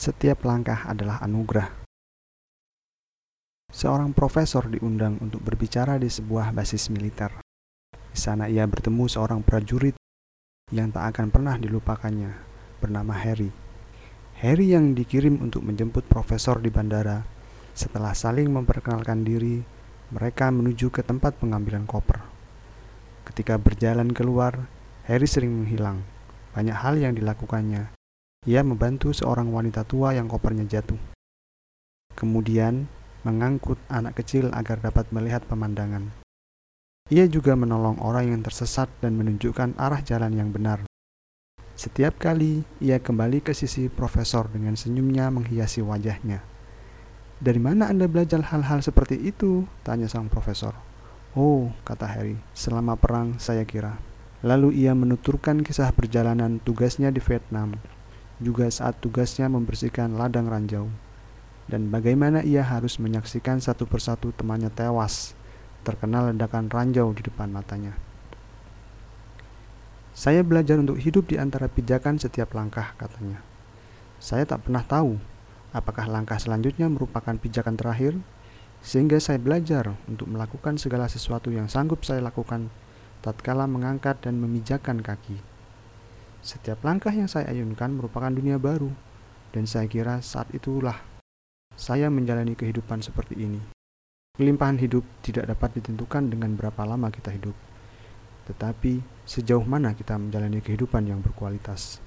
Setiap langkah adalah anugerah. Seorang profesor diundang untuk berbicara di sebuah basis militer. Di sana ia bertemu seorang prajurit yang tak akan pernah dilupakannya, bernama Harry. Harry yang dikirim untuk menjemput profesor di bandara. Setelah saling memperkenalkan diri, mereka menuju ke tempat pengambilan koper. Ketika berjalan keluar, Harry sering menghilang. Banyak hal yang dilakukannya, ia membantu seorang wanita tua yang kopernya jatuh. Kemudian, mengangkut anak kecil agar dapat melihat pemandangan. Ia juga menolong orang yang tersesat dan menunjukkan arah jalan yang benar. Setiap kali ia kembali ke sisi profesor dengan senyumnya menghiasi wajahnya. Dari mana Anda belajar hal-hal seperti itu? Tanya sang profesor. Oh, kata Harry, selama perang saya kira. Lalu ia menuturkan kisah perjalanan tugasnya di Vietnam juga saat tugasnya membersihkan ladang ranjau, dan bagaimana ia harus menyaksikan satu persatu temannya tewas terkena ledakan ranjau di depan matanya. Saya belajar untuk hidup di antara pijakan setiap langkah, katanya. Saya tak pernah tahu apakah langkah selanjutnya merupakan pijakan terakhir, sehingga saya belajar untuk melakukan segala sesuatu yang sanggup saya lakukan tatkala mengangkat dan memijakan kaki. Setiap langkah yang saya ayunkan merupakan dunia baru, dan saya kira saat itulah saya menjalani kehidupan seperti ini. Kelimpahan hidup tidak dapat ditentukan dengan berapa lama kita hidup, tetapi sejauh mana kita menjalani kehidupan yang berkualitas.